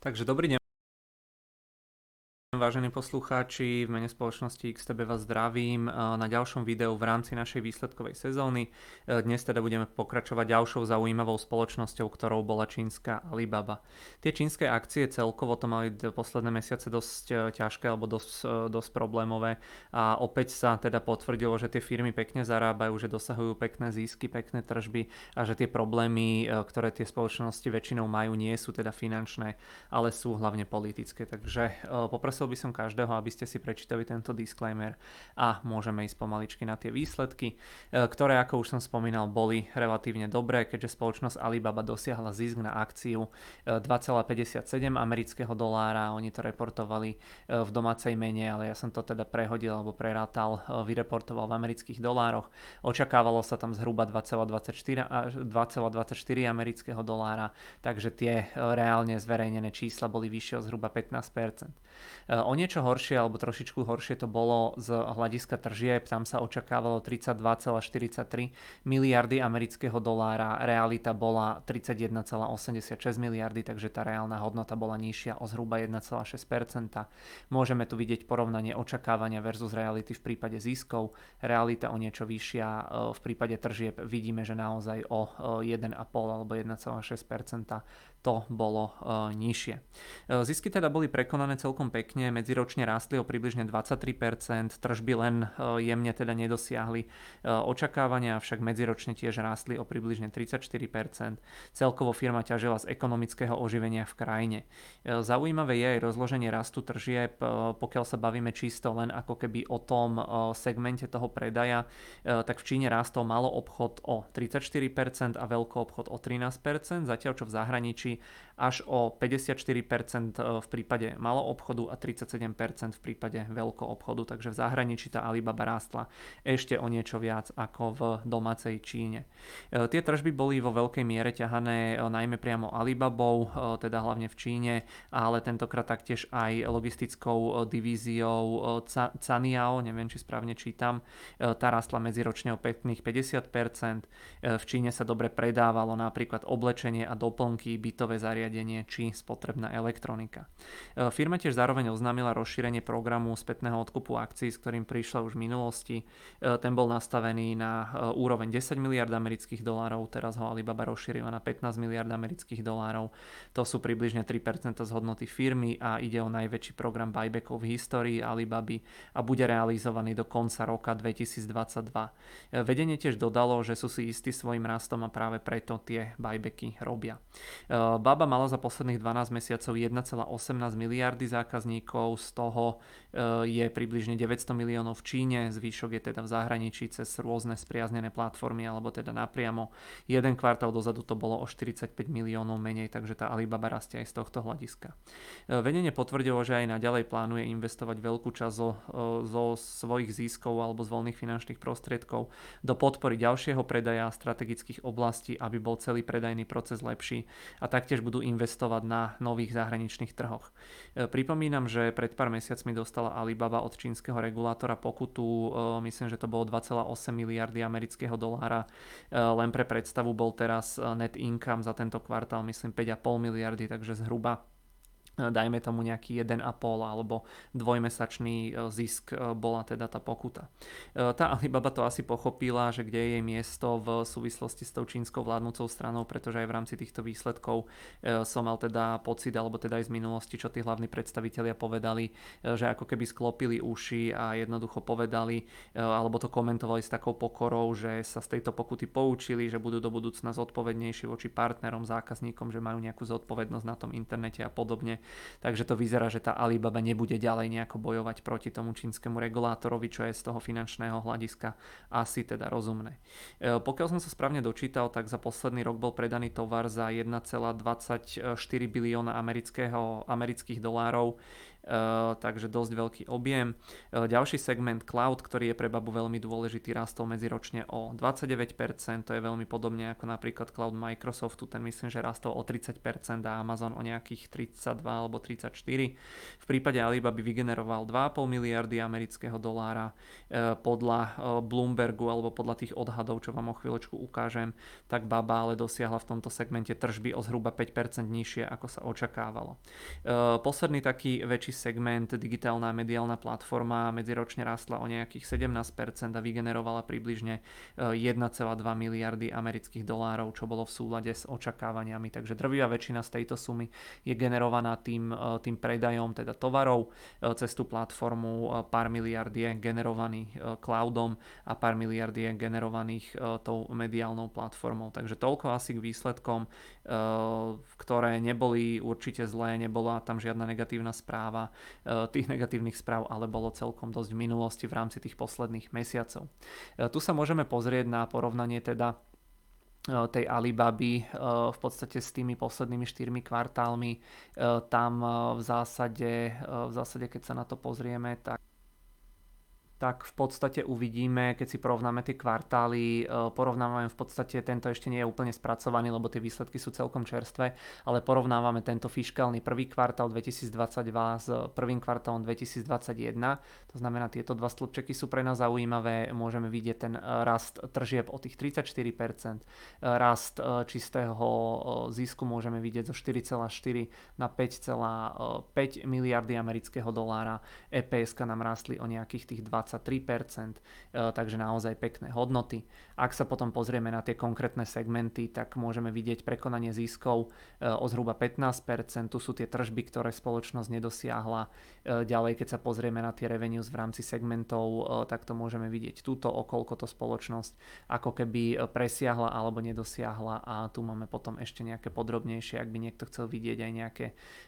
Takže dobrý deň. Vážení poslucháči, v mene spoločnosti XTB vás zdravím eh, na ďalšom videu v rámci našej výsledkovej sezóny. Eh, dnes teda budeme pokračovať ďalšou zaujímavou spoločnosťou, ktorou bola čínska Alibaba. Tie čínske akcie celkovo to mali posledné mesiace dosť eh, ťažké alebo dosť, dosť problémové a opäť sa teda potvrdilo, že tie firmy pekne zarábajú, že dosahujú pekné zisky, pekné tržby a že tie problémy, ktoré tie spoločnosti väčšinou majú, nie sú teda finančné, ale sú hlavne politické. Takže Poprosil by som každého, aby ste si prečítali tento disclaimer a môžeme ísť pomaličky na tie výsledky, e, ktoré, ako už som spomínal, boli relatívne dobré, keďže spoločnosť Alibaba dosiahla zisk na akciu 2,57 e, amerického dolára. Oni to reportovali e, v domácej mene, ale ja som to teda prehodil alebo prerátal, vyreportoval v amerických dolároch. Očakávalo sa tam zhruba 2,24 amerického dolára, takže tie reálne zverejnené čísla boli vyššie o zhruba 15%. O niečo horšie alebo trošičku horšie to bolo z hľadiska tržieb. Tam sa očakávalo 32,43 miliardy amerického dolára. Realita bola 31,86 miliardy, takže tá reálna hodnota bola nižšia o zhruba 1,6%. Môžeme tu vidieť porovnanie očakávania versus reality v prípade ziskov. Realita o niečo vyššia. Eh, v prípade tržieb vidíme, že naozaj o 1,5 eh, alebo 1,6% to bolo nižšie. Zisky teda boli prekonané celkom pekne medziročne rástli o približne 23%, tržby len e, jemne teda nedosiahli e, očakávania, však medziročne tiež rástli o približne 34%. Celkovo firma ťažila z ekonomického oživenia v krajine. E, zaujímavé je aj rozloženie rastu tržieb, pokiaľ sa bavíme čisto len ako keby o tom segmente toho predaja, tak v Číne rástol malo obchod o 34% a veľký obchod o 13%, zatiaľ čo v zahraničí až o 54% v prípade malo obchodu a 37% v prípade veľkého obchodu, takže v zahraničí tá Alibaba rástla ešte o niečo viac ako v domácej Číne. E, tie tržby boli vo veľkej miere ťahané e, najmä priamo Alibabou, e, teda hlavne v Číne, ale tentokrát taktiež aj logistickou divíziou Caniao, neviem či správne čítam, tá rástla medziročne o pekných 50%. V Číne sa dobre predávalo napríklad oblečenie a doplnky, bytové zariadenie či spotrebná elektronika. E, firma tiež zároveň oznámila rozšírenie programu spätného odkupu akcií, s ktorým prišla už v minulosti. E, ten bol nastavený na e, úroveň 10 miliard amerických dolárov, teraz ho Alibaba rozšírila na 15 miliard amerických dolárov. To sú približne 3% z hodnoty firmy a ide o najväčší program buybackov v histórii Alibaby a bude realizovaný do konca roka 2022. Vedenie tiež dodalo, že sú si istí svojim rastom a práve preto tie buybacky robia. Baba mala za posledných 12 mesiacov 1,18 miliardy zákazníkov, z toho je približne 900 miliónov v Číne, zvyšok je teda v zahraničí cez rôzne spriaznené platformy alebo teda napriamo. Jeden kvartál dozadu to bolo o 45 miliónov menej, takže tá Alibaba rastie aj z tohto hľadiska. E, vedenie potvrdilo, že aj naďalej plánuje investovať veľkú časť zo, e, zo svojich ziskov alebo z voľných finančných prostriedkov do podpory ďalšieho predaja strategických oblastí, aby bol celý predajný proces lepší a taktiež budú investovať na nových zahraničných trhoch. Pripomínam, že pred pár mesiacmi dostala Alibaba od čínskeho regulátora pokutu, e, myslím, že to bolo 2,8 miliardy amerického dolára. E, len pre predstavu bol teraz net income za tento kvartál, myslím, 5,5 miliardy, takže zhruba dajme tomu nejaký 1,5 alebo dvojmesačný e, zisk e, bola teda tá pokuta. E, tá Alibaba to asi pochopila, že kde je jej miesto v súvislosti s tou čínskou vládnúcou stranou, pretože aj v rámci týchto výsledkov som mal teda pocit, alebo teda aj z minulosti, čo tí hlavní predstavitelia povedali, že ako keby sklopili uši a jednoducho povedali, alebo to komentovali s takou pokorou, že sa z tejto pokuty poučili, že budú do budúcna zodpovednejší voči partnerom, zákazníkom, že majú nejakú zodpovednosť na tom internete a podobne Takže to vyzerá, že tá Alibaba nebude ďalej nejako bojovať proti tomu čínskemu regulátorovi, čo je z toho finančného hľadiska asi teda rozumné. E, pokiaľ som sa správne dočítal, tak za posledný rok bol predaný tovar za 1,24 bilióna amerických dolárov takže dosť veľký objem. Ďalší segment cloud, ktorý je pre babu veľmi dôležitý, rastol medziročne o 29%, to je veľmi podobne ako napríklad cloud Microsoftu, ten myslím, že rastol o 30% a Amazon o nejakých 32 alebo 34. V prípade Alibaba vygeneroval 2,5 miliardy amerického dolára podľa Bloombergu alebo podľa tých odhadov, čo vám o chvíľočku ukážem, tak Baba ale dosiahla v tomto segmente tržby o zhruba 5% nižšie, ako sa očakávalo. Posledný taký väčší segment, digitálna mediálna platforma, medziročne rastla o nejakých 17% a vygenerovala približne 1,2 miliardy amerických dolárov, čo bolo v súlade s očakávaniami. Takže drvivá väčšina z tejto sumy je generovaná tým, tým predajom teda tovarov cez tú platformu, pár miliard je generovaný cloudom a pár miliard je generovaných tou mediálnou platformou. Takže toľko asi k výsledkom, ktoré neboli určite zlé, nebola tam žiadna negatívna správa. Tých negatívnych správ ale bolo celkom dosť v minulosti v rámci tých posledných mesiacov. Tu sa môžeme pozrieť na porovnanie teda tej Alibaby v podstate s tými poslednými štyrmi kvartálmi. Tam v zásade, v zásade keď sa na to pozrieme, tak tak v podstate uvidíme, keď si porovnáme tie kvartály, e, porovnávame v podstate, tento ešte nie je úplne spracovaný, lebo tie výsledky sú celkom čerstvé, ale porovnávame tento fiskálny prvý kvartál 2022 s prvým kvartálom 2021. To znamená, tieto dva stĺpčeky sú pre nás zaujímavé. Môžeme vidieť ten e, rast tržieb o tých 34%, e, rast čistého zisku môžeme vidieť zo 4,4 na 5,5 miliardy amerického dolára. EPS nám rastli o nejakých tých 20 23%, e, takže naozaj pekné hodnoty. Ak sa potom pozrieme na tie konkrétne segmenty, tak môžeme vidieť prekonanie ziskov e, o zhruba 15%, tu sú tie tržby, ktoré spoločnosť nedosiahla. E, ďalej, keď sa pozrieme na tie revenues v rámci segmentov, tak to môžeme vidieť túto, okolko to spoločnosť ako keby presiahla alebo nedosiahla a tu máme potom ešte nejaké podrobnejšie, ak by niekto chcel vidieť aj nejaké,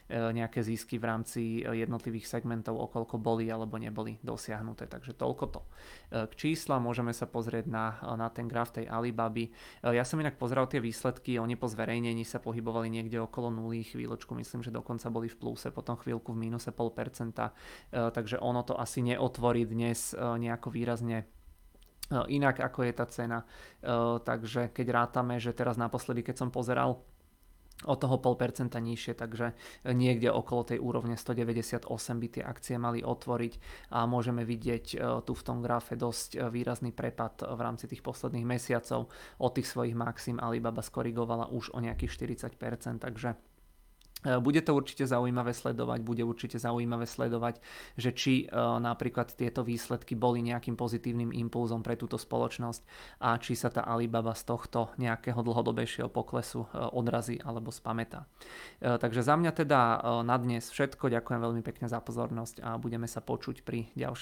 nejaké zisky v rámci jednotlivých segmentov, okolko boli alebo neboli dosiahnuté. Takže Takže toľko to. E, k čísla môžeme sa pozrieť na, na ten graf tej Alibaby. E, ja som inak pozrel tie výsledky, oni po zverejnení sa pohybovali niekde okolo nuly, chvíľočku myslím, že dokonca boli v pluse, potom chvíľku v mínuse pol percenta, e, takže ono to asi neotvorí dnes nejako výrazne inak ako je tá cena. Takže keď rátame, že teraz naposledy, keď som pozeral o toho 0,5% nižšie, takže niekde okolo tej úrovne 198 by tie akcie mali otvoriť a môžeme vidieť e, tu v tom grafe dosť e, výrazný prepad v rámci tých posledných mesiacov. Od tých svojich maxim Alibaba skorigovala už o nejakých 40%, takže bude to určite zaujímavé sledovať, bude určite zaujímavé sledovať, že či e, napríklad tieto výsledky boli nejakým pozitívnym impulzom pre túto spoločnosť a či sa tá Alibaba z tohto nejakého dlhodobejšieho poklesu e, odrazí alebo spamätá. Takže za mňa teda na dnes všetko. Ďakujem veľmi pekne za pozornosť a budeme sa počuť pri ďalších